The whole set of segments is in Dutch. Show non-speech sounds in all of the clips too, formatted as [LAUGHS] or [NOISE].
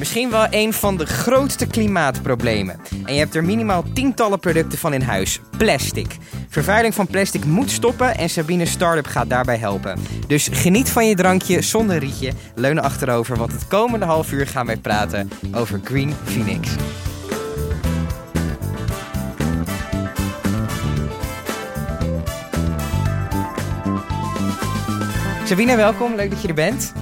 Misschien wel een van de grootste klimaatproblemen. En je hebt er minimaal tientallen producten van in huis. Plastic. Vervuiling van plastic moet stoppen en Sabine Startup gaat daarbij helpen. Dus geniet van je drankje zonder rietje, leun achterover, want het komende half uur gaan wij praten over Green Phoenix. Sabine, welkom. Leuk dat je er bent.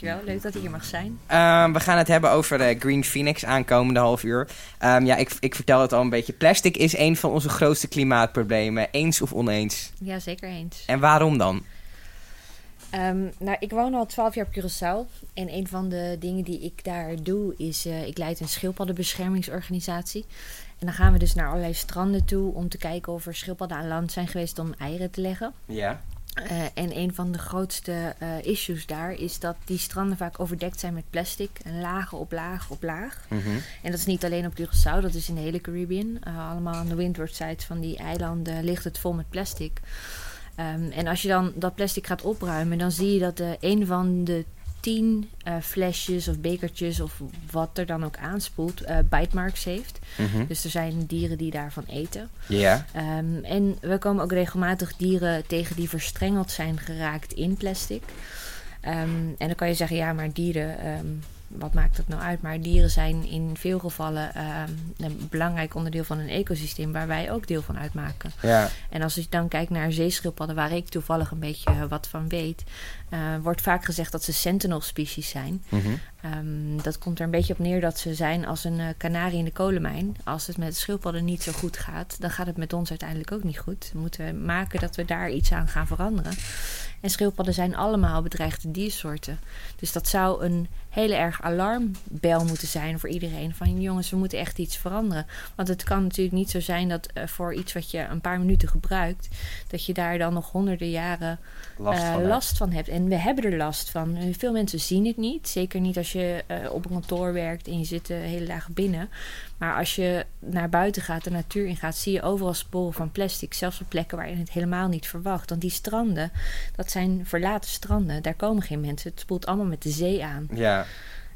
Dankjewel. Leuk dat ik hier mag zijn. Ehm, we gaan het hebben over uh, Green Phoenix aankomende half uur. Um, ja, ik, ik vertel het al een beetje. Plastic is een van onze grootste klimaatproblemen. Eens of oneens? Ja, zeker eens. En waarom dan? Um, nou, ik woon al twaalf jaar op Curaçao. En een van de dingen die ik daar doe is... Uh, ik leid een schildpaddenbeschermingsorganisatie. En dan gaan we dus naar allerlei stranden toe... om te kijken of er schildpadden aan land zijn geweest om eieren te leggen. Ja. Uh, en een van de grootste uh, issues daar is dat die stranden vaak overdekt zijn met plastic. En lagen op laag op laag. Mm -hmm. En dat is niet alleen op Curaçao, dat is in de hele Caribbean. Uh, allemaal aan de windward sides van die eilanden ligt het vol met plastic. Um, en als je dan dat plastic gaat opruimen, dan zie je dat een van de tien uh, flesjes of bekertjes of wat er dan ook aanspoelt, uh, bijtmarks heeft. Mm -hmm. Dus er zijn dieren die daarvan eten. Ja. Um, en we komen ook regelmatig dieren tegen die verstrengeld zijn geraakt in plastic. Um, en dan kan je zeggen, ja, maar dieren, um, wat maakt dat nou uit? Maar dieren zijn in veel gevallen een belangrijk onderdeel van een ecosysteem waar wij ook deel van uitmaken. Ja. En als je dan kijkt naar zeeschildpadden, waar ik toevallig een beetje wat van weet, uh, wordt vaak gezegd dat ze sentinel-species zijn. Mm -hmm. um, dat komt er een beetje op neer dat ze zijn als een uh, kanarie in de kolenmijn. Als het met de schildpadden niet zo goed gaat, dan gaat het met ons uiteindelijk ook niet goed. We moeten maken dat we daar iets aan gaan veranderen. En schildpadden zijn allemaal bedreigde diersoorten. Dus dat zou een hele erg alarmbel moeten zijn voor iedereen. Van jongens, we moeten echt iets veranderen. Want het kan natuurlijk niet zo zijn dat uh, voor iets wat je een paar minuten gebruikt, dat je daar dan nog honderden jaren last, uh, van, last van hebt. En we hebben er last van. Veel mensen zien het niet. Zeker niet als je uh, op een kantoor werkt en je zit de hele dagen binnen. Maar als je naar buiten gaat, de natuur in gaat, zie je overal sporen van plastic. Zelfs op plekken waar je het helemaal niet verwacht. Want die stranden, dat zijn verlaten stranden. Daar komen geen mensen. Het spoelt allemaal met de zee aan. Ja.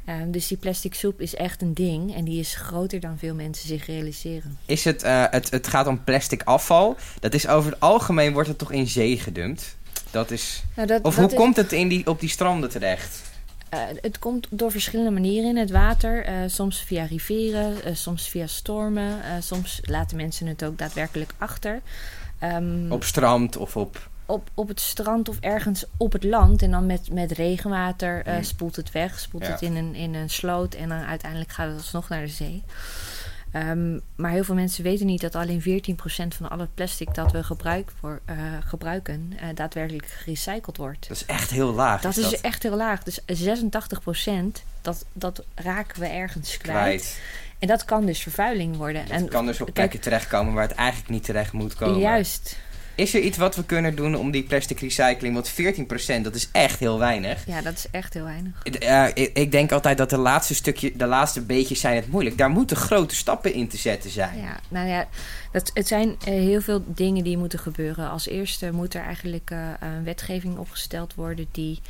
Um, dus die plastic soep is echt een ding. En die is groter dan veel mensen zich realiseren. Is het, uh, het, het gaat om plastic afval. Dat is over het algemeen wordt het toch in zee gedumpt? Dat is... Nou, dat, of dat hoe is, komt het in die, op die stranden terecht? Uh, het komt door verschillende manieren in het water. Uh, soms via rivieren, uh, soms via stormen. soms laten mensen het ook daadwerkelijk achter. Um, op strand of op... Op, op het strand of ergens op het land. En dan met, met regenwater mm. spoelt het weg. Spoelt Ja. het in een, in een sloot. En dan uiteindelijk gaat het alsnog naar de zee. Um, maar heel veel mensen weten niet dat alleen 14% van al het plastic dat we gebruik voor, uh, gebruiken uh, daadwerkelijk gerecycled wordt. Dat is echt heel laag. Dat is, is, dat? echt heel laag. Dus 86% dat, dat raken we ergens kwijt. kwijt. En dat kan dus vervuiling worden. Het en kan dus op plekken terechtkomen waar het eigenlijk niet terecht moet komen. Juist. Is er iets wat we kunnen doen om die plastic recycling? Want 14% dat is echt heel weinig. Ja, dat is echt heel weinig. Uh, ik, ik, denk altijd dat de laatste stukje, de laatste beetjes zijn het moeilijk. Daar moeten grote stappen in te zetten zijn. Ja, nou ja, dat, het zijn uh, heel veel dingen die moeten gebeuren. Als eerste moet er eigenlijk uh, een wetgeving opgesteld worden die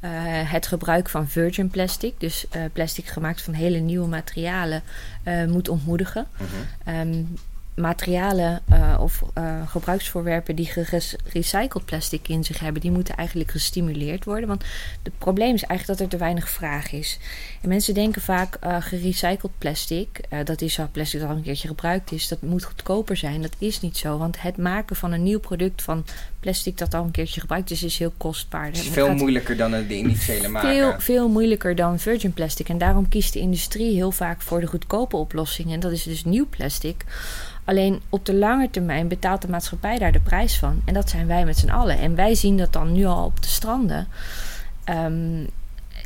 uh, het gebruik van virgin plastic, dus uh, plastic gemaakt van hele nieuwe materialen, uh, moet ontmoedigen. -hmm. um, materialen uh, of uh, gebruiksvoorwerpen die gerecycled plastic in zich hebben, die moeten eigenlijk gestimuleerd worden. Want het probleem is eigenlijk dat er te weinig vraag is. En mensen denken vaak uh, gerecycled plastic, dat is al plastic dat al een keertje gebruikt is, dat moet goedkoper zijn. Dat is niet zo, want het maken van een nieuw product van plastic dat al een keertje gebruikt is, is heel kostbaar. Het is veel moeilijker dan de initiële maken. Veel, veel moeilijker dan virgin plastic. En daarom kiest de industrie heel vaak voor de goedkope oplossing. En dat is dus nieuw plastic. Alleen op de lange termijn betaalt de maatschappij daar de prijs van. En dat zijn wij met z'n allen. En wij zien dat dan nu al op de stranden. Um,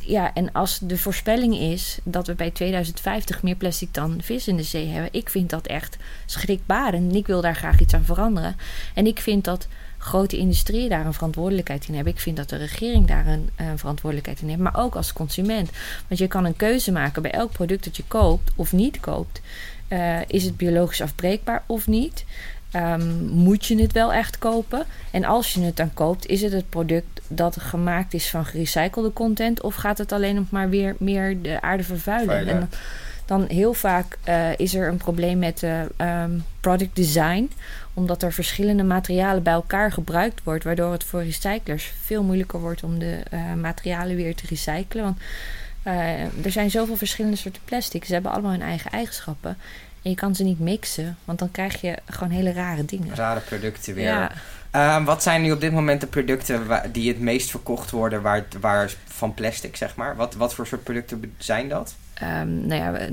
ja, en als de voorspelling is dat we bij 2050 meer plastic dan vis in de zee hebben, ik vind dat echt schrikbarend. En ik wil daar graag iets aan veranderen. En ik vind dat grote industrieën daar een verantwoordelijkheid in hebben. Ik vind dat de regering daar een, verantwoordelijkheid in heeft, maar ook als consument. Want je kan een keuze maken bij elk product dat je koopt of niet koopt. Uh, is het biologisch afbreekbaar of niet? Ehm, moet je het wel echt kopen. En als je het dan koopt, is het het product dat gemaakt is van gerecyclede content? Of gaat het alleen nog maar weer meer de aarde vervuilen? En dan heel vaak eh, is er een probleem met ehm, product design. Omdat er verschillende materialen bij elkaar gebruikt wordt. Waardoor het voor recyclers veel moeilijker wordt om de eh, materialen weer te recyclen. Want eh, er zijn zoveel verschillende soorten plastic. Ze hebben allemaal hun eigen eigenschappen. En je kan ze niet mixen, want dan krijg je gewoon hele rare dingen. Rare producten weer. Ja, Ehm, wat zijn nu op dit moment de producten die het meest verkocht worden waar, waar van plastic, zeg maar? Wat, wat voor soort producten zijn dat? Ehm, nou ja,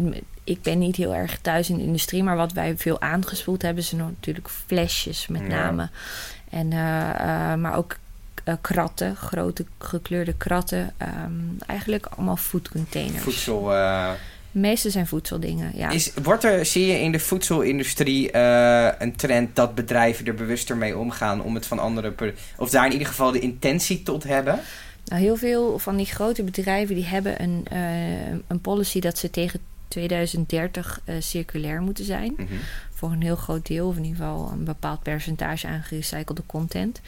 ik ben niet heel erg thuis in de industrie, maar wat wij veel aangespoeld hebben, zijn natuurlijk flesjes met Ja. name. En, eh, eh, maar ook eh, kratten, grote gekleurde kratten. Ehm, eigenlijk allemaal foodcontainers. Voedsel. De meeste zijn voedseldingen, ja. is, wordt er, zie je in de voedselindustrie eh, een trend dat bedrijven er bewuster mee omgaan om het van andere... Of daar in ieder geval de intentie tot hebben? Nou, heel veel van die grote bedrijven die hebben een, eh, een policy dat ze tegen 2030 eh, circulair moeten zijn. Mhm. Voor een heel groot deel, of in ieder geval een bepaald percentage aan gerecyclede content.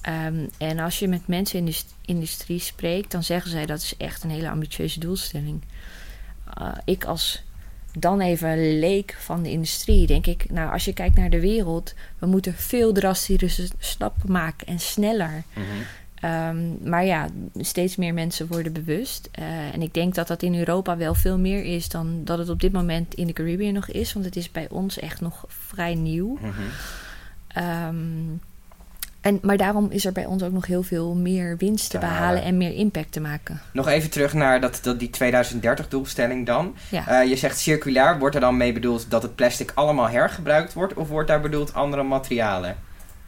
Ehm, en als je met mensen in de st- industrie spreekt, dan zeggen zij dat is echt een hele ambitieuze doelstelling. Uh, ik als dan even leek van de industrie, denk ik, nou als je kijkt naar de wereld, we moeten veel drastische stappen maken en sneller. Mhm. Um, maar ja, steeds meer mensen worden bewust. Uh, en ik denk dat dat in Europa wel veel meer is dan dat het op dit moment in de Caribbean nog is. Want het is bij ons echt nog vrij nieuw. Um, en, maar daarom is er bij ons ook nog heel veel meer winst te, behalen halen. en meer impact te maken. Nog even terug naar dat, dat die 2030-doelstelling dan. Ja. Eh, je zegt circulair, wordt er dan mee bedoeld dat het plastic allemaal hergebruikt wordt? Of wordt daar bedoeld andere materialen?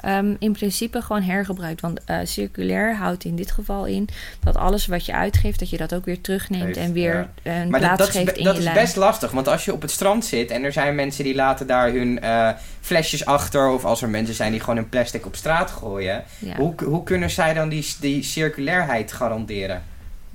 Um, in principe gewoon hergebruikt. Want uh, circulair houdt in dit geval in dat alles wat je uitgeeft, dat je dat ook weer terugneemt Geeft, en weer ja. een Maar dat, plaats dat, is, geeft be- in dat je is lijn. best lastig, want als je op het strand zit en er zijn mensen die laten daar hun eh, flesjes achter, of als er mensen zijn die gewoon hun plastic op straat gooien, Ja. hoe, hoe kunnen zij dan die, die circulairheid garanderen?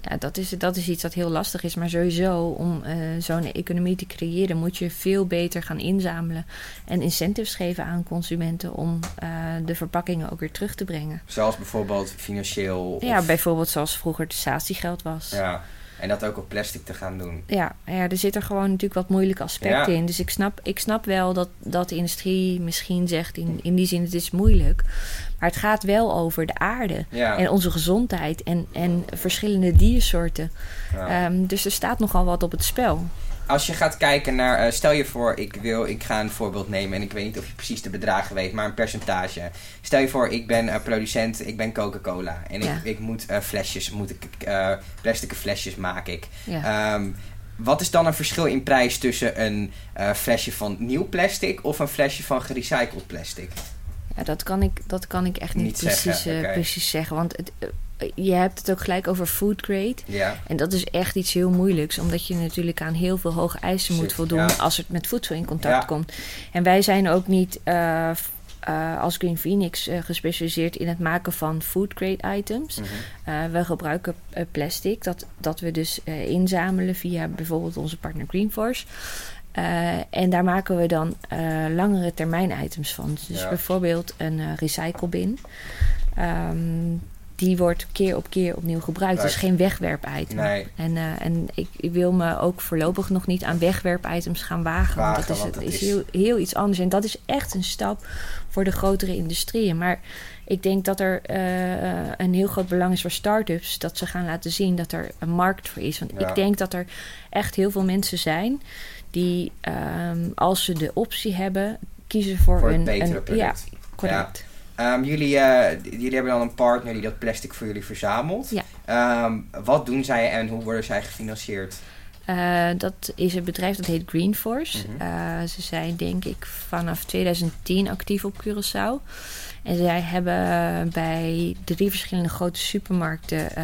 Ja, dat is, dat is iets dat heel lastig is. Maar sowieso, om uh, zo'n economie te creëren, moet je veel beter gaan inzamelen. En incentives geven aan consumenten om uh, de verpakkingen ook weer terug te brengen. Zoals bijvoorbeeld financieel. Of, Ja, bijvoorbeeld zoals vroeger het statiegeld was. Ja, en dat ook op plastic te gaan doen. Ja, ja er zitten gewoon natuurlijk wat moeilijke aspecten Ja. in. Dus ik snap, ik snap wel dat, dat de industrie misschien zegt in, in die zin het is moeilijk. Maar het gaat wel over de aarde Ja. en onze gezondheid en, en verschillende diersoorten. ja. Um, dus er staat nogal wat op het spel. Als je gaat kijken naar, uh, stel je voor, ik, wil, ik ga een voorbeeld nemen en ik weet niet of je precies de bedragen weet, maar een percentage. Stel je voor, ik ben uh, producent, ik ben Coca-Cola en Ja. ik, ik moet uh, flesjes, moet ik, plastic flesjes maak ik. Um, wat is dan een verschil in prijs tussen een uh, flesje van nieuw plastic of een flesje van gerecycled plastic? Ja, dat kan ik, dat kan ik echt niet, Niet precies, zeggen, oké. precies zeggen. Want het, uh, je hebt het ook gelijk over food grade. Ja, En dat is echt iets heel moeilijks. Omdat je natuurlijk aan heel veel hoge eisen moet voldoen ja. als het met voedsel in contact Ja. komt. En wij zijn ook niet uh, uh, als Green Phoenix uh, gespecialiseerd in het maken van food grade items. Uh, we gebruiken plastic dat, dat we dus inzamelen via bijvoorbeeld onze partner Greenforce. Uh, en daar maken we dan uh, langere termijn items van. Dus Ja. bijvoorbeeld een uh, recyclebin. Um, die wordt keer op keer opnieuw gebruikt. Dus geen wegwerp-item. Nee. En, en ik, ik wil me ook voorlopig nog niet aan wegwerp-items gaan wagen. want dat is, want het dat is is- heel, heel iets anders. En dat is echt een stap voor de grotere industrieën. Maar ik denk dat er uh, een heel groot belang is voor start-ups. Dat ze gaan laten zien dat er een markt voor is. Want Ja. ik denk dat er echt heel veel mensen zijn die, um, als ze de optie hebben, kiezen voor, Voor een, betere een product. Ja, correct. Um, jullie, uh, jullie hebben dan een partner die dat plastic voor jullie verzamelt. Ja. Um, wat doen zij en hoe worden zij gefinancierd? Uh, dat is een bedrijf dat heet Greenforce. Mhm. Uh, ze zijn denk ik vanaf 2010 actief op Curaçao. En zij hebben bij drie verschillende grote supermarkten uh,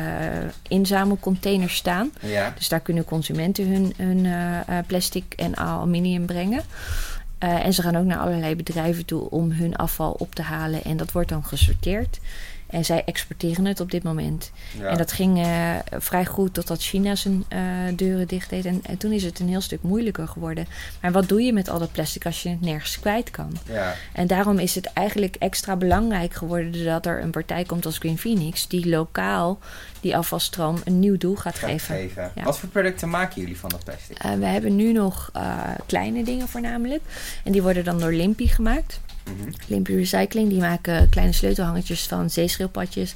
inzamelcontainers staan. Ja. Dus daar kunnen consumenten hun, hun uh, plastic en aluminium brengen. Uh, en ze gaan ook naar allerlei bedrijven toe om hun afval op te halen. En dat wordt dan gesorteerd. En zij exporteren het op dit moment. Ja. En dat ging eh, vrij goed totdat China zijn eh, deuren dicht deed. En, en toen is het een heel stuk moeilijker geworden. Maar wat doe je met al dat plastic als je het nergens kwijt kan? ja. En daarom is het eigenlijk extra belangrijk geworden dat er een partij komt als Green Phoenix, die lokaal die afvalstroom een nieuw doel gaat Gaat geven. geven. Ja. Wat voor producten maken jullie van dat plastic? Eh, we hebben nu nog kleine dingen voornamelijk. En die worden dan door Limpy gemaakt. Mhm. Limpy Recycling, die maken kleine sleutelhangertjes van zeeschildpadjes,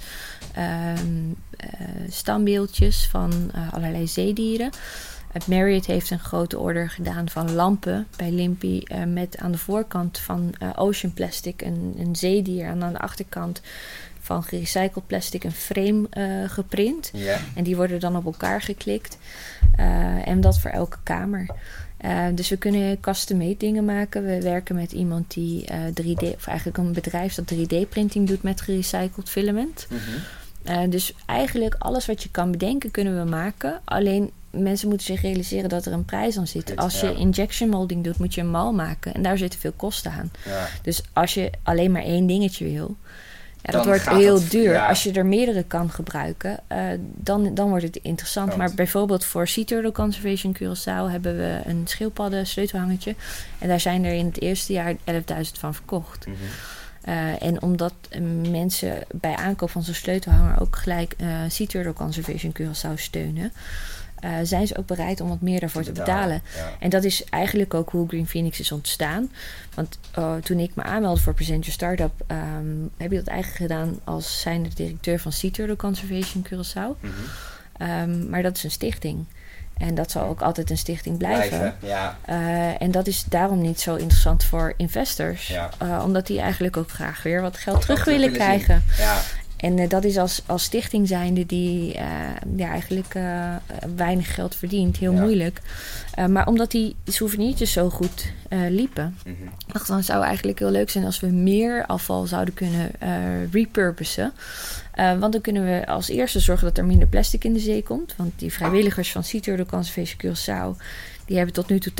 ehm, eh, standbeeldjes van eh, allerlei zeedieren. Uh, Marriott heeft een grote order gedaan van lampen bij Limpy eh, met aan de voorkant van eh, Ocean Plastic een, een zeedier en aan de achterkant van gerecycled plastic een frame eh, geprint. En die worden dan op elkaar geklikt. Eh, en dat voor elke kamer. Eh, dus we kunnen custom-made dingen maken. We werken met iemand die eh, 3D, of eigenlijk een bedrijf dat 3D-printing doet met gerecycled filament. Mhm. Eh, dus eigenlijk alles wat je kan bedenken kunnen we maken. Alleen mensen moeten zich realiseren dat er een prijs aan zit. Als je injection molding doet, moet je een mal maken. En daar zitten veel kosten aan. Ja. Dus als je alleen maar één dingetje wil, ja, dat wordt heel het- duur. ja. Als je er meerdere kan gebruiken, eh, dan, dan wordt het interessant. Maar bijvoorbeeld voor Sea Turtle Conservation Curaçao hebben we een schildpadden sleutelhangertje. En daar zijn er in het eerste jaar 11.000 van verkocht. Mhm. Eh, en omdat eh, mensen bij aankoop van zo'n sleutelhanger ook gelijk eh Sea Turtle Conservation Curaçao steunen, eh, zijn ze ook bereid om wat meer daarvoor te betalen. Ja. En dat is eigenlijk ook hoe Green Phoenix is ontstaan. Want eh, toen ik me aanmeldde voor Present Your Startup, ehm, heb ik dat eigenlijk gedaan als zijnde directeur van Sea Turtle Conservation Curaçao. Mhm. Ehm, maar dat is een stichting. En dat zal ook altijd een stichting blijven. Ja. Eh, en dat is daarom niet zo interessant voor investors. Ja. Eh, omdat die eigenlijk ook graag weer wat geld terug willen willen krijgen. Ja. En eh, dat is als, als stichting zijnde die eh, ja, eigenlijk eh, weinig geld verdient. Heel Ja. moeilijk. Maar omdat die souvenirtjes zo goed liepen. Mhm. dacht dan zou eigenlijk heel leuk zijn als we meer afval zouden kunnen repurposen. Want dan kunnen we als eerste zorgen dat er minder plastic in de zee komt. Want die vrijwilligers van Sea Turtle Conservation Curaçao... die hebben tot nu toe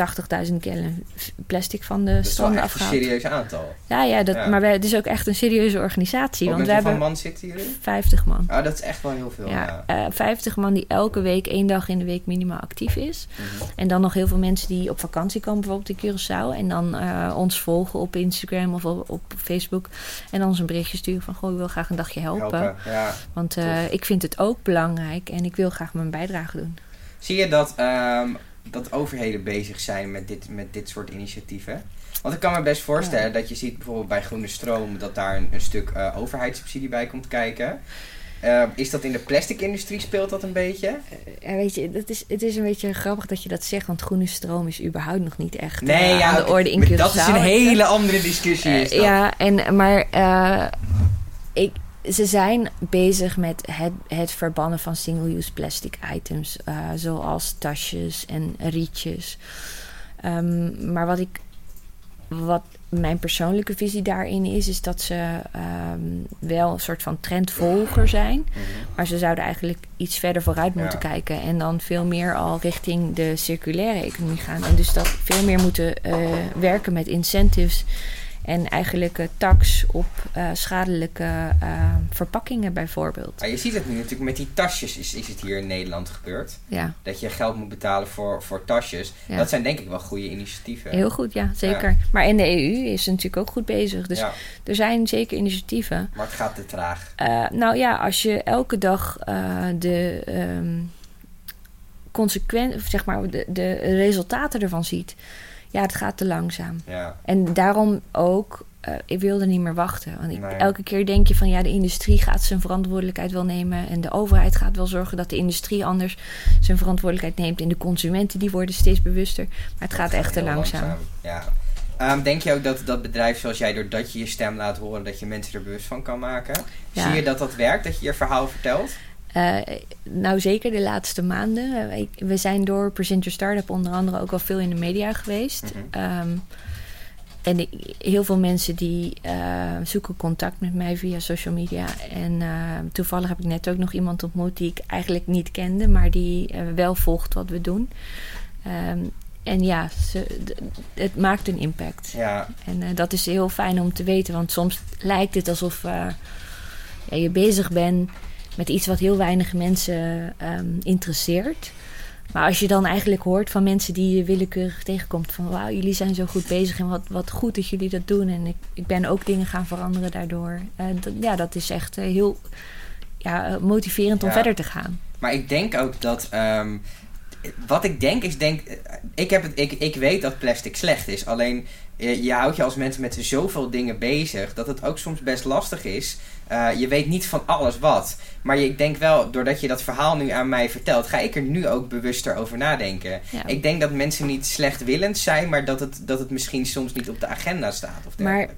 80.000 gallon plastic van de Dat is wel stranden echt een afgehaald. serieus aantal. Ja, ja, dat, Ja. maar wij, het is ook echt een serieuze organisatie. Want we hoeveel hebben man zitten jullie? 50 man. Ah, dat is echt wel heel veel. Ja. Ja, eh, 50 man die elke week één dag in de week minimaal actief is. Mhm. En dan nog heel veel mensen die op vakantie komen, bijvoorbeeld in Curaçao. En dan eh, ons volgen op Instagram of op, op Facebook. En dan ons een berichtje sturen van, goh, ik wil graag een dagje helpen. Helpen. Ja. Want eh, ik vind het ook belangrijk en ik wil graag mijn bijdrage doen. Zie je dat, ehm, dat overheden bezig zijn met dit, met dit soort initiatieven? Want ik kan me best voorstellen dat je ziet bijvoorbeeld bij Groene Stroom dat daar een, een stuk eh, overheidssubsidie bij komt kijken. Eh, is dat in de plastic-industrie speelt dat een beetje? Ja, weet je, het is, het is een beetje grappig dat je dat zegt, want groene stroom is überhaupt nog niet echt eh, Nee, ja, aan de orde in Curaçao. dat is een hele andere discussie. Eh, is dat. ja, en, maar eh, ik, ze zijn bezig met het, het verbannen van single-use plastic items, eh, zoals tasjes en rietjes. Ehm, maar wat ik, wat mijn persoonlijke visie daarin is, is dat ze ehm, wel een soort van trendvolger zijn. Mhm. Maar ze zouden eigenlijk iets verder vooruit Ja. moeten kijken. En dan veel meer al richting de circulaire economie gaan. En dus dat veel meer moeten eh, werken met incentives. En eigenlijk eh, tax op eh, schadelijke eh, verpakkingen bijvoorbeeld. Maar je ziet het nu natuurlijk met die tasjes is, is het hier in Nederland gebeurd. Ja, Dat je geld moet betalen voor, voor tasjes. Ja. Dat zijn denk ik wel goede initiatieven. heel goed, ja, zeker. Maar in de EU is natuurlijk ook goed bezig. Dus ja, er zijn zeker initiatieven. maar het gaat te traag. Nou ja, als je elke dag de ehm consequent, zeg maar, de, de resultaten ervan ziet, ja, het gaat te langzaam. Ja. En daarom ook, eh, ik wilde niet meer wachten. Want ik, Nee. elke keer denk je van ja, de industrie gaat zijn verantwoordelijkheid wel nemen. En de overheid gaat wel zorgen dat de industrie anders zijn verantwoordelijkheid neemt. En de consumenten die worden steeds bewuster. Maar het gaat echt te langzaam. Ja. Ehm, denk je ook dat dat bedrijf zoals jij, doordat je je stem laat horen, dat je mensen er bewust van kan maken? Ja. Zie je dat dat werkt, dat je je verhaal vertelt? Eh, nou, zeker de laatste maanden. Eh, ik- we zijn door Present Your Startup onder andere ook al veel in de media geweest. Mhm. Ehm, en heel veel mensen die eh, zoeken contact met mij via social media. En toevallig heb ik net ook nog iemand ontmoet die ik eigenlijk niet kende, maar die wel volgt wat we doen. Ehm, en ja, ze, het maakt een impact. Ja, En dat is heel fijn om te weten, want soms lijkt het alsof, ja, je bezig bent met iets wat heel weinig mensen ehm, interesseert. Maar als je dan eigenlijk hoort van mensen die je willekeurig tegenkomt... van wauw, jullie zijn zo goed bezig en wat, wat goed dat jullie dat doen... en ik, ik ben ook dingen gaan veranderen daardoor. Uh, dat, ja, dat is echt uh, heel ja, motiverend om Ja. verder te gaan. Maar ik denk ook dat. ehm, wat ik denk is, denk, ik, heb het, ik, ik weet dat plastic slecht is. Alleen je, je houdt je als mensen met zoveel dingen bezig dat het ook soms best lastig is. Eh, je weet niet van alles wat. Maar je- ik denk wel, doordat je dat verhaal nu aan mij vertelt, ga ik er nu ook bewuster over nadenken. Ja. Ik denk dat mensen niet slechtwillend zijn, maar dat het, dat het misschien soms niet op de agenda staat. Of Maar-.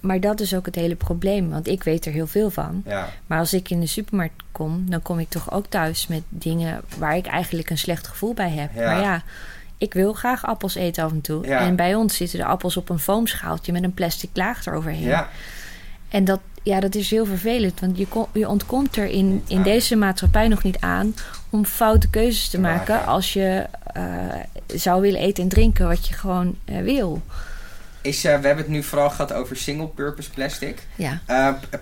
Maar dat is ook het hele probleem, want ik weet er heel veel van. Ja, Maar als ik in de supermarkt kom, dan kom ik toch ook thuis met dingen waar ik eigenlijk een slecht gevoel bij heb. Ja. Maar ja, ik wil graag appels eten af en toe. Ja. En bij ons zitten de appels op een foamschaaltje met een plastic laag eroverheen. ja, En dat, ja, dat is heel vervelend, want je, kon, je ontkomt er in, in deze maatschappij nog niet aan om foute keuzes te maken als je eh, zou willen eten en drinken wat je gewoon eh, wil. is, eh, we hebben het nu vooral gehad over single-purpose plastic. Ja.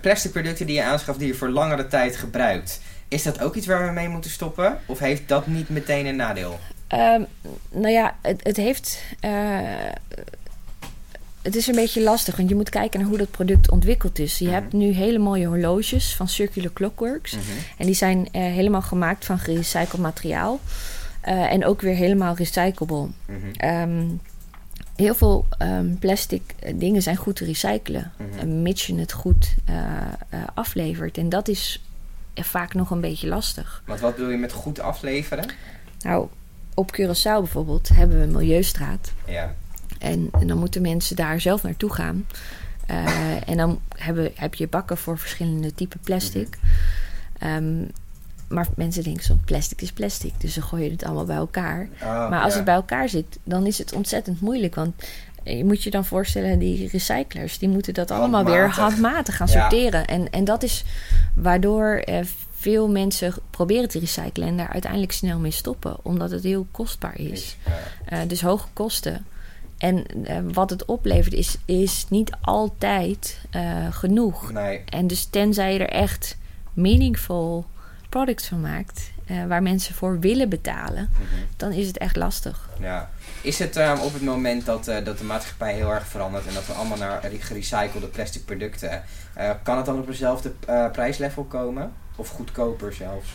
Plastic producten die je aanschaft die je voor langere tijd gebruikt. Is dat ook iets waar we mee moeten stoppen? Of heeft dat niet meteen een nadeel? Ehm, nou ja, het, het heeft. eh, het is een beetje lastig, want je moet kijken naar hoe dat product ontwikkeld is. Je Mhm. hebt nu hele mooie horloges van Circular Clockworks. En die zijn eh, helemaal gemaakt van gerecycled materiaal. Eh, en ook weer helemaal recyclable. Mhm. Ehm, heel veel ehm, plastic dingen zijn goed te recyclen. Mhm. mits je het goed aflevert. En dat is vaak nog een beetje lastig. Want wat wil je met goed afleveren? Nou, op Curaçao bijvoorbeeld hebben we een milieustraat. Ja. En, en dan moeten mensen daar zelf naartoe gaan. Eh, en dan hebben, heb je bakken voor verschillende typen plastic. Ehm, maar mensen denken soms plastic is plastic. Dus ze gooien het allemaal bij elkaar. Oh, maar als ja. het bij elkaar zit, dan is het ontzettend moeilijk. Want je moet je dan voorstellen, die recyclers... die moeten dat allemaal weer Handmatig. handmatig gaan Ja. sorteren. En, en dat is waardoor eh, veel mensen proberen te recyclen... en daar uiteindelijk snel mee stoppen. Omdat het heel kostbaar is. Eh, dus hoge kosten. En eh, wat het oplevert is, is niet altijd eh, genoeg. Nee. En dus tenzij je er echt meaningful products van maakt... eh, waar mensen voor willen betalen... Mhm. dan is het echt lastig. Ja. Is het ehm, op het moment dat, eh, dat de maatschappij heel erg verandert en dat we allemaal naar re- gerecyclede plastic producten, eh, kan het dan op eenzelfde eh, prijslevel komen? Of goedkoper zelfs?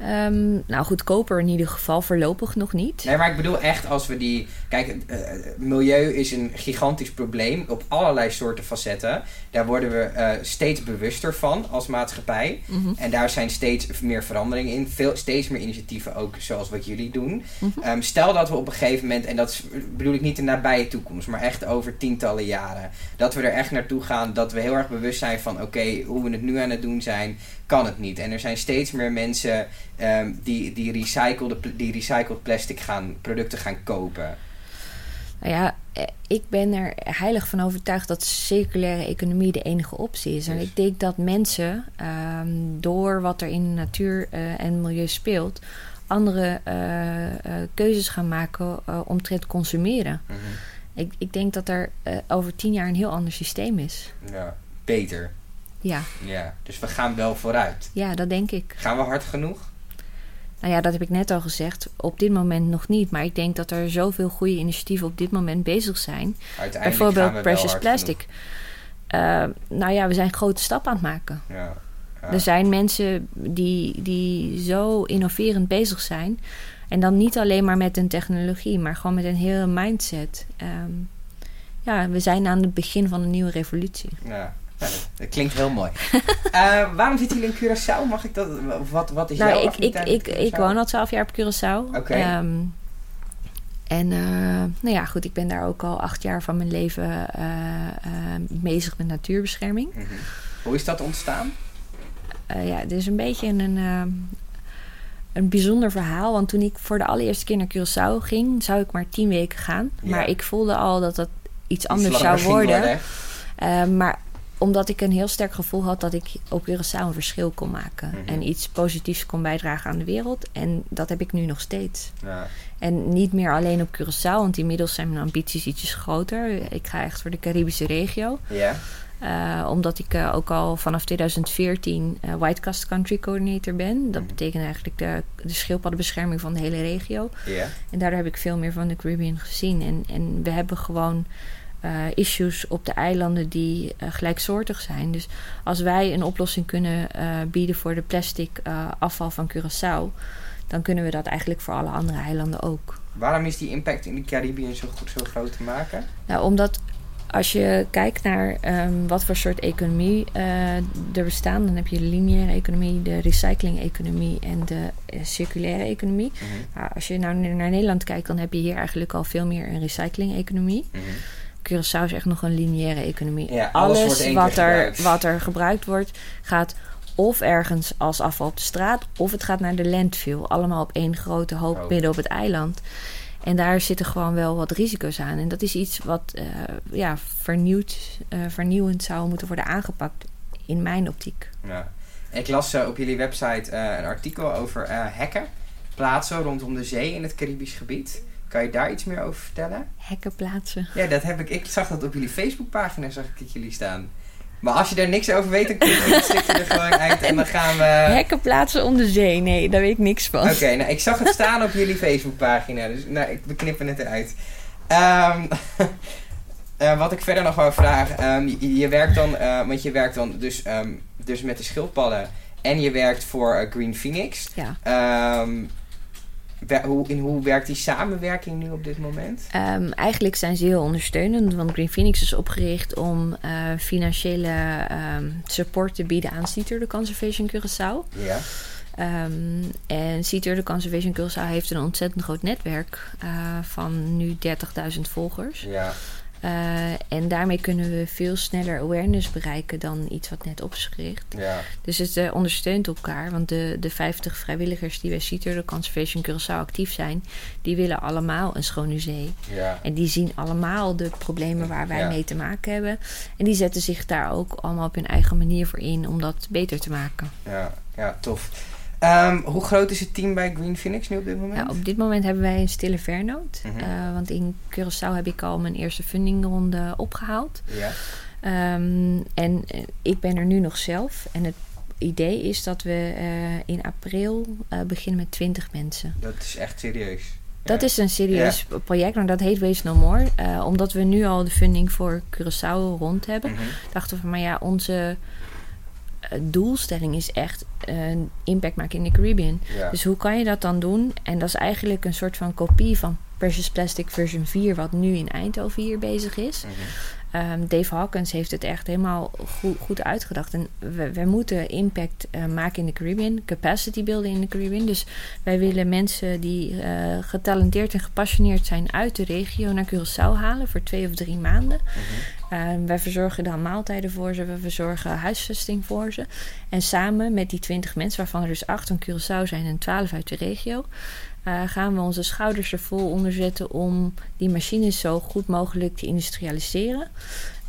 Ehm, nou, goedkoper in ieder geval, voorlopig nog niet. Nee, maar ik bedoel echt als we die. Kijk, eh, milieu is een gigantisch probleem op allerlei soorten facetten. Daar worden we eh, steeds bewuster van als maatschappij. Mhm. En daar zijn steeds meer veranderingen in. Veel, steeds meer initiatieven ook, zoals wat jullie doen. Mhm. Ehm, stel dat we op een gegeven moment, en dat is- bedoel ik niet de nabije toekomst, maar echt over tientallen jaren, dat we er echt naartoe gaan, dat we heel erg bewust zijn van, oké, hoe we het nu aan het doen zijn, kan het niet. En er zijn steeds meer mensen ehm, die, die, recycled, die recycled plastic gaan, producten gaan kopen. Nou ja, eh, ik ben er heilig van overtuigd dat circulaire economie de enige optie is. En ik denk dat mensen, ehm, door wat er in de natuur eh, en milieu speelt, andere eh, keuzes gaan maken omtrent consumeren. Ik, ik denk dat er over tien jaar een heel ander systeem is. Ja, beter. Ja, Ja, dus we gaan wel vooruit. ja, dat denk ik. Gaan we hard genoeg? Nou ja, dat heb ik net al gezegd. Op dit moment nog niet. Maar ik denk dat er zoveel goede initiatieven op dit moment bezig zijn. Bijvoorbeeld Precious Plastic. Eh, nou ja, we zijn grote stappen aan het maken. Ja. Er zijn mensen die, die zo innoverend bezig zijn. En dan niet alleen maar met een technologie, maar gewoon met een hele mindset. Ehm, ja, we zijn aan het begin van een nieuwe revolutie. Ja, ja, dat, klinkt heel mooi. [LAUGHS] Eh, waarom zitten jullie in Curaçao? Mag ik dat? Wat, wat is jouw Nou, ik, ik, ik, ik Curaçao? woon al twaalf jaar op Curaçao. Oké. Ehm, en eh, nou ja, goed, ik ben daar ook al acht jaar van mijn leven eh, bezig met natuurbescherming. Mhm. Hoe is dat ontstaan? Ja, het is een beetje een, een bijzonder verhaal. Want toen ik voor de allereerste keer naar Curaçao ging, zou ik maar tien weken gaan. Ja. Maar ik voelde al dat dat iets Iets anders zou worden. Eh, maar omdat ik een heel sterk gevoel had dat ik op Curaçao een verschil kon maken. Mhm. En iets positiefs kon bijdragen aan de wereld. En dat heb ik nu nog steeds. Ja. En niet meer alleen op Curaçao, want inmiddels zijn mijn ambities ietsjes groter. Ik ga echt voor de Caribische regio. ja. Uh, omdat ik uh, ook al vanaf 2014 uh, White Cast Country Coordinator ben. Dat Mhm. betekent eigenlijk de, de schildpaddenbescherming van de hele regio. En daardoor heb ik veel meer van de Caribbean gezien. En, en we hebben gewoon uh, issues op de eilanden die uh, gelijksoortig zijn. Dus als wij een oplossing kunnen uh, bieden voor de plastic afval van Curaçao, dan kunnen we dat eigenlijk voor alle andere eilanden ook. Waarom is die impact in de Caribbean zo, goed, zo groot te maken? Nou, omdat als je kijkt naar um, wat voor soort economie er bestaan, dan heb je de lineaire economie, de recycling-economie en de circulaire economie. Mm -hmm. nou, als je nou naar Nederland kijkt, dan heb je hier eigenlijk al veel meer een recycling-economie. Mm -hmm. Curaçao is echt nog een lineaire economie. Ja, alles, alles wat, er, wat er gebruikt wordt, gaat of ergens als afval op de straat, of het gaat naar de landfill. Allemaal op één grote hoop Oh. midden op het eiland. En daar zitten gewoon wel wat risico's aan. En dat is iets wat uh, ja, vernieuwd, uh, vernieuwend zou moeten worden aangepakt, in mijn optiek. Ja. Ik las uh, op jullie website een artikel over hekken, plaatsen rondom de zee in het Caribisch gebied. Kan je daar iets meer over vertellen? Hekken plaatsen. Ja, dat heb ik. Ik zag dat op jullie Facebookpagina, zag ik het jullie staan. Maar als je daar niks over weet, dan kun je het er gewoon uit en dan gaan we... Hekken plaatsen om de zee, nee, daar weet ik niks van. Oké, okay, nou, ik zag het staan op jullie Facebookpagina, dus nou, ik, we knippen het eruit. Um, uh, [LAUGHS] wat ik verder nog wou vragen, um, je, je, werkt dan, uh, want je werkt dan dus, um, dus met de schildpadden en je werkt voor uh, Green Phoenix. Ja. Hoe, in hoe werkt die samenwerking nu op dit moment? Um, eigenlijk zijn ze heel ondersteunend, want Green Phoenix is opgericht om uh, financiële um, support te bieden aan Sea Turtle Conservation Curaçao. Ja. Um, en Sea Turtle Conservation Curaçao heeft een ontzettend groot netwerk uh, van nu 30.000 volgers. Ja. Uh, en daarmee kunnen we veel sneller awareness bereiken dan iets wat net op is gericht. Ja. Dus het uh, ondersteunt elkaar. Want de, de 50 vrijwilligers die bij Sea Turtle Conservation Curaçao actief zijn, die willen allemaal een schone zee. Ja. En die zien allemaal de problemen waar wij Ja. mee te maken hebben. En die zetten zich daar ook allemaal op hun eigen manier voor in om dat beter te maken. Ja, ja tof. Um, hoe groot is het team bij Green Phoenix nu op dit moment? Ja, op dit moment hebben wij een stille vernoot. Mhm. Uh, want in Curaçao heb ik al mijn eerste fundingronde opgehaald. Ja. Um, en uh, ik ben er nu nog zelf. En het idee is dat we uh, in april beginnen met 20 mensen. Dat is echt serieus. Dat Ja. is een serieus project, maar dat heet Waste No More. Omdat we nu al de funding voor Curaçao rond hebben, Mhm. dachten we van, maar ja, onze doelstelling is echt een impact maken in de Caribbean. Ja. Dus hoe kan je dat dan doen? En dat is eigenlijk een soort van kopie van Precious Plastic version 4, wat nu in Eindhoven hier bezig is. Mhm. Um, Dave Hawkins heeft het echt helemaal goed, goed uitgedacht. En we, we moeten impact uh, maken in de Caribbean, capacity builden in de Caribbean. Dus wij willen mensen die uh, getalenteerd en gepassioneerd zijn uit de regio naar Curaçao halen voor twee of drie maanden. Mhm. Uh, wij verzorgen dan maaltijden voor ze, we verzorgen huisvesting voor ze. En samen met die 20 mensen, waarvan er dus 8 van Curaçao zijn en 12 uit de regio, uh, gaan we onze schouders er vol onder zetten om die machines zo goed mogelijk te industrialiseren.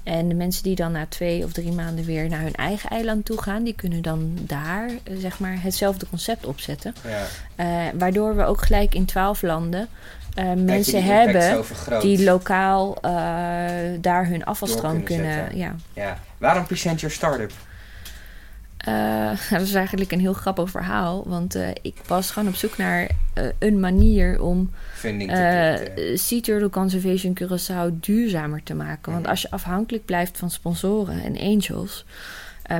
En de mensen die dan na twee of drie maanden weer naar hun eigen eiland toe gaan, die kunnen dan daar uh, zeg maar hetzelfde concept opzetten. Ja. Uh, waardoor we ook gelijk in twaalf landen uh, mensen hebben die lokaal daar hun afvalstroom kunnen kunnen. Ja. Ja. Waarom present your startup? Uh, [LAUGHS] dat is eigenlijk een heel grappig verhaal. Want uh, ik was gewoon op zoek naar uh, een manier om Sea Turtle Conservation Curaçao duurzamer te maken. Want Mhm. als je afhankelijk blijft van sponsoren en angels,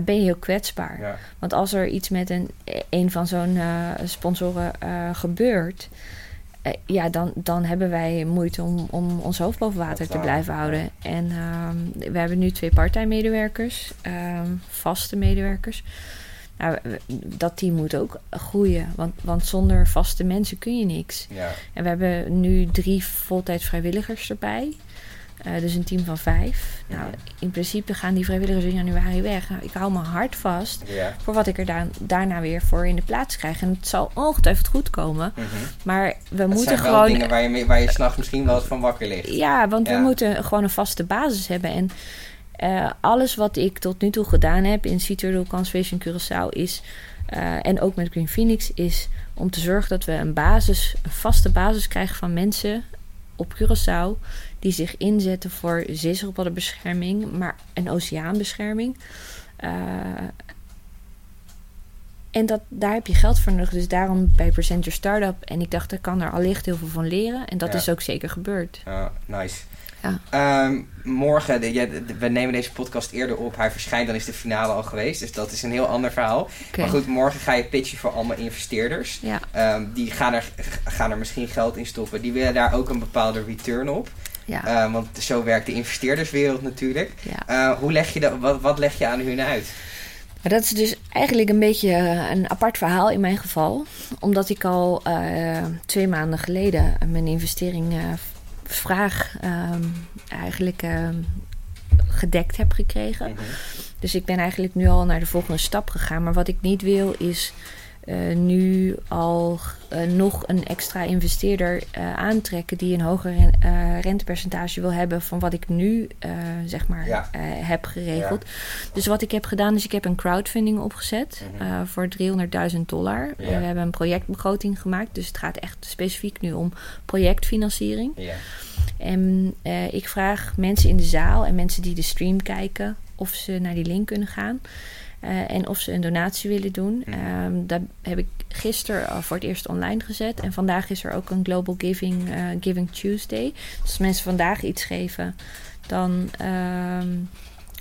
ben je heel kwetsbaar. Ja. Want als er iets met een, een van zo'n sponsoren gebeurt, uh, ja, dan, dan hebben wij moeite om, om ons hoofd boven water te blijven houden. En um, we hebben nu twee part-time medewerkers, um, vaste medewerkers. Nou, dat team moet ook groeien, want, want zonder vaste mensen kun je niks. Ja. En we hebben nu drie voltijds vrijwilligers erbij. Uh, dus een team van vijf. Nou, in principe gaan die vrijwilligers in januari weg. Nou, ik hou mijn hart vast Ja. voor wat ik er da daarna weer voor in de plaats krijg. En het zal ongetwijfeld goed komen. Mhm. Maar we Dat moeten zijn wel gewoon. dingen waar je, waar je s'nachts misschien wel eens van wakker ligt. Ja, want Ja. we moeten gewoon een vaste basis hebben. En eh, alles wat ik tot nu toe gedaan heb in Turtle Conservation Curaçao is... eh, en ook met Green Phoenix is om te zorgen dat we een basis, een vaste basis krijgen van mensen op Curaçao die zich inzetten voor zeeschildpaddenbescherming, maar en oceaanbescherming. Uh, en dat, daar heb je geld voor nodig. Dus daarom bij Present Your Startup. En ik dacht, ik kan er allicht heel veel van leren. En dat is ook zeker gebeurd. Nice. Ja. Um, morgen, de, we nemen deze podcast eerder op. Hij verschijnt, dan is de finale al geweest. Dus dat is een heel ander verhaal. Maar goed, morgen ga je pitchen voor allemaal investeerders. Ja. Um, die gaan er, gaan er misschien geld in stoppen. Die willen daar ook een bepaalde return op. Ja. Uh, want zo werkt de investeerderswereld natuurlijk. Ja. Uh, hoe leg je dat, wat, wat leg je aan hun uit? Maar dat is dus eigenlijk een beetje een apart verhaal in mijn geval. Omdat ik al uh, twee maanden geleden mijn investering vraag ehm, eigenlijk ehm, gedekt heb gekregen. Mhm. Dus ik ben eigenlijk nu al naar de volgende stap gegaan. Maar wat ik niet wil is uh, nu al uh, nog een extra investeerder uh, aantrekken die een hoger rentepercentage wil hebben van wat ik nu zeg maar ja. heb geregeld. Ja. Dus wat ik heb gedaan is ik heb een crowdfunding opgezet mm -hmm. voor 300.000 dollar. Ja. we hebben een projectbegroting gemaakt, dus het gaat echt specifiek nu om projectfinanciering. En ik vraag mensen in de zaal en mensen die de stream kijken of ze naar die link kunnen gaan. Uh, en of ze een donatie willen doen. Um, dat heb ik gisteren voor het eerst online gezet. En vandaag is er ook een Global Giving, uh, Giving Tuesday. Dus als mensen vandaag iets geven, dan um,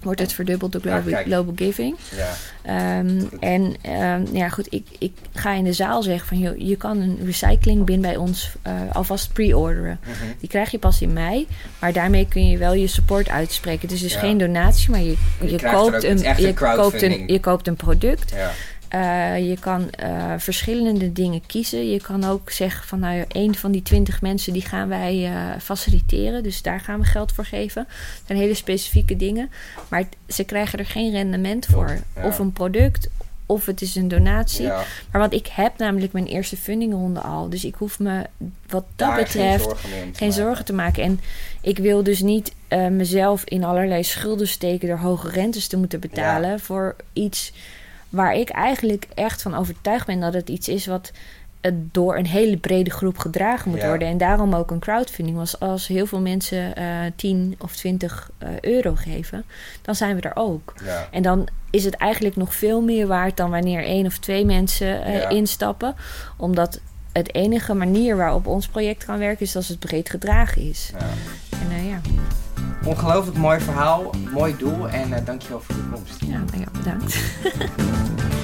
wordt het verdubbeld door Global, Global Giving. Ja. Um, en um, ja, goed, ik, ik ga in de zaal zeggen van joh, je kan een recyclingbin bij ons uh, alvast pre-orderen. Mm -hmm. Die krijg je pas in mei, maar daarmee kun je wel je support uitspreken. Dus het is ja. geen donatie, maar je, je, je koopt, een, je, koopt een, je koopt een product. Ja. Uh, je kan uh, verschillende dingen kiezen. Je kan ook zeggen van nou, een van die twintig mensen die gaan wij uh, faciliteren. Dus daar gaan we geld voor geven. Dat zijn hele specifieke dingen. Maar ze krijgen er geen rendement voor. Ja. Of een product, of het is een donatie. Ja. Maar want ik heb namelijk mijn eerste fundingronde al. Dus ik hoef me wat dat daar betreft geen, zorgen, geen zorgen, te maken. En ik wil dus niet mezelf in allerlei schulden steken door hoge rentes te moeten betalen ja. voor iets waar ik eigenlijk echt van overtuigd ben dat het iets is wat door een hele brede groep gedragen moet worden. En daarom ook een crowdfunding. Was als heel veel mensen uh, eh, 10 of 20 uh, eh, euro geven, dan zijn we er ook. Ja. En dan is het eigenlijk nog veel meer waard dan wanneer één of twee mensen uh, ja. instappen. Omdat het enige manier waarop ons project kan werken is als het breed gedragen is. En ja. Ongelooflijk mooi verhaal, mooi doel en uh, dankjewel voor de komst. Ja, nou ja bedankt. [LAUGHS]